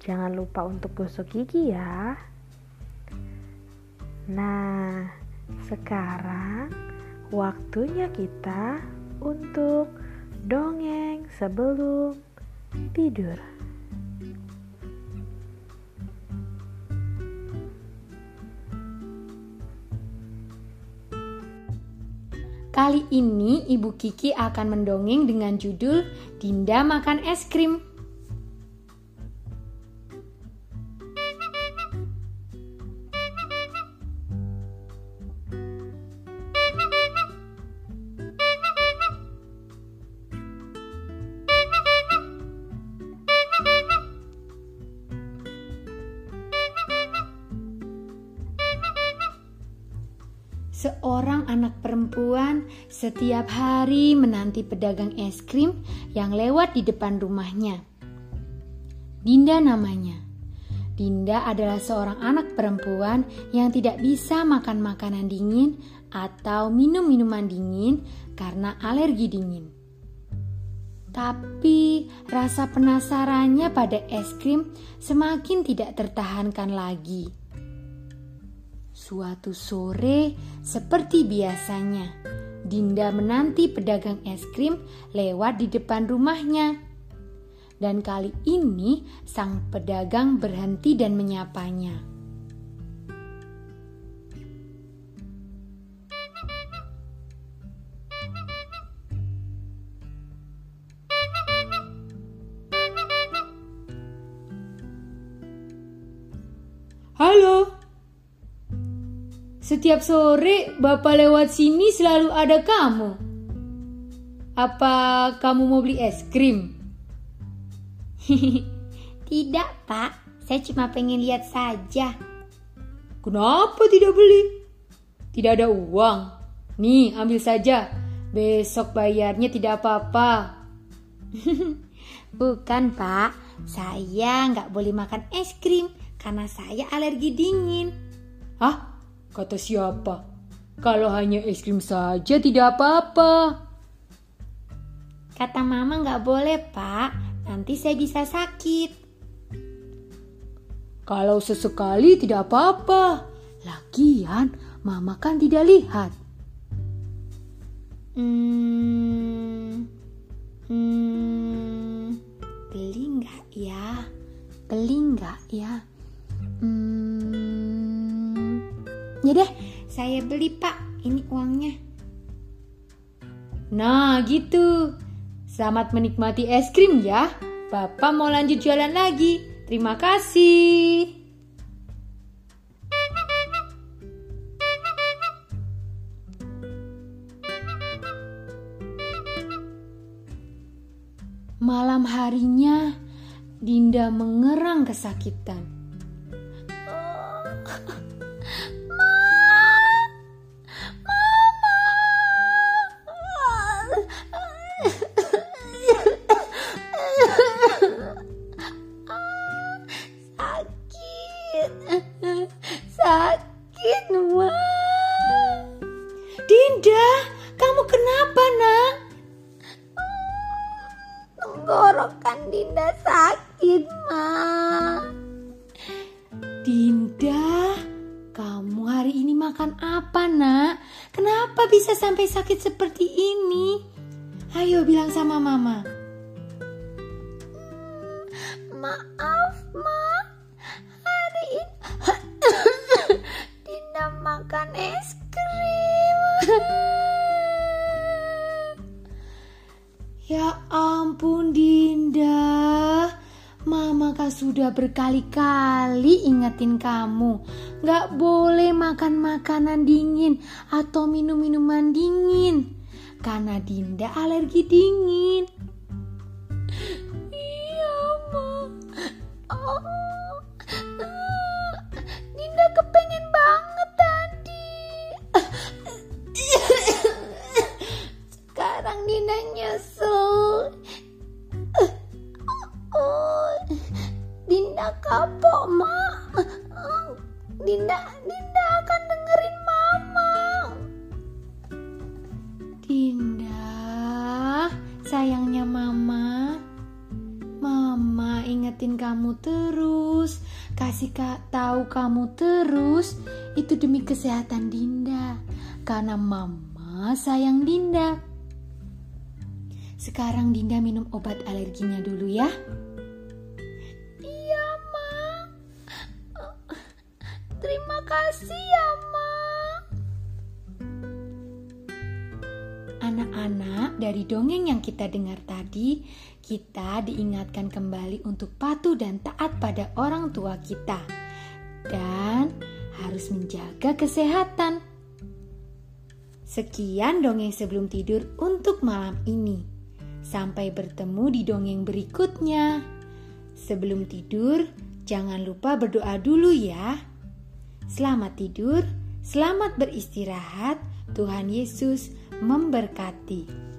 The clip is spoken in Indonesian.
Jangan lupa untuk gosok gigi ya. Nah, sekarang waktunya kita untuk dongeng sebelum tidur. Kali ini Ibu Kiki akan mendongeng dengan judul Dinda makan es krim. Seorang anak perempuan setiap hari menanti pedagang es krim yang lewat di depan rumahnya. Dinda namanya. Dinda adalah seorang anak perempuan yang tidak bisa makan makanan dingin atau minum minuman dingin karena alergi dingin. Tapi rasa penasarannya pada es krim semakin tidak tertahankan lagi. Suatu sore, seperti biasanya, Dinda menanti pedagang es krim lewat di depan rumahnya. Dan kali ini sang pedagang berhenti dan menyapanya. Halo, setiap sore Bapak lewat sini selalu ada kamu. Apa kamu mau beli es krim? tidak, Pak. Saya cuma pengen lihat saja. Kenapa tidak beli? Tidak ada uang. Nih, ambil saja. Besok bayarnya tidak apa-apa. Bukan, Pak. Saya nggak boleh makan es krim karena saya alergi dingin. Hah? Kata siapa? Kalau hanya es krim saja tidak apa-apa. Kata mama nggak boleh pak, nanti saya bisa sakit. Kalau sesekali tidak apa-apa. Lagian mama kan tidak lihat. Hmm, hmm, beli nggak ya? Beli nggak ya? Beli pak, ini uangnya. Nah gitu, selamat menikmati es krim ya. Bapak mau lanjut jualan lagi. Terima kasih. Malam harinya, Dinda mengerang kesakitan. sakit, Ma. Dinda, kamu kenapa, nak? Tenggorokan Dinda sakit, Ma. Dinda, kamu hari ini makan apa, nak? Kenapa bisa sampai sakit seperti ini? Ayo bilang sama mama. ya ampun, Dinda. Mama kan sudah berkali-kali ingetin kamu? Gak boleh makan makanan dingin atau minum minuman dingin Karena Dinda alergi dingin. Iya, Ma. Oh Dinda kapok, Mak. Dinda, Dinda akan dengerin Mama. Dinda, sayangnya Mama. Mama ingetin kamu terus, kasih kak tahu kamu terus. Itu demi kesehatan Dinda, karena Mama sayang Dinda. Sekarang Dinda minum obat alerginya dulu ya. Terima kasih ya, Ma. Anak-anak, dari dongeng yang kita dengar tadi, kita diingatkan kembali untuk patuh dan taat pada orang tua kita. Dan harus menjaga kesehatan. Sekian dongeng sebelum tidur untuk malam ini. Sampai bertemu di dongeng berikutnya. Sebelum tidur, jangan lupa berdoa dulu ya. Selamat tidur, selamat beristirahat. Tuhan Yesus memberkati.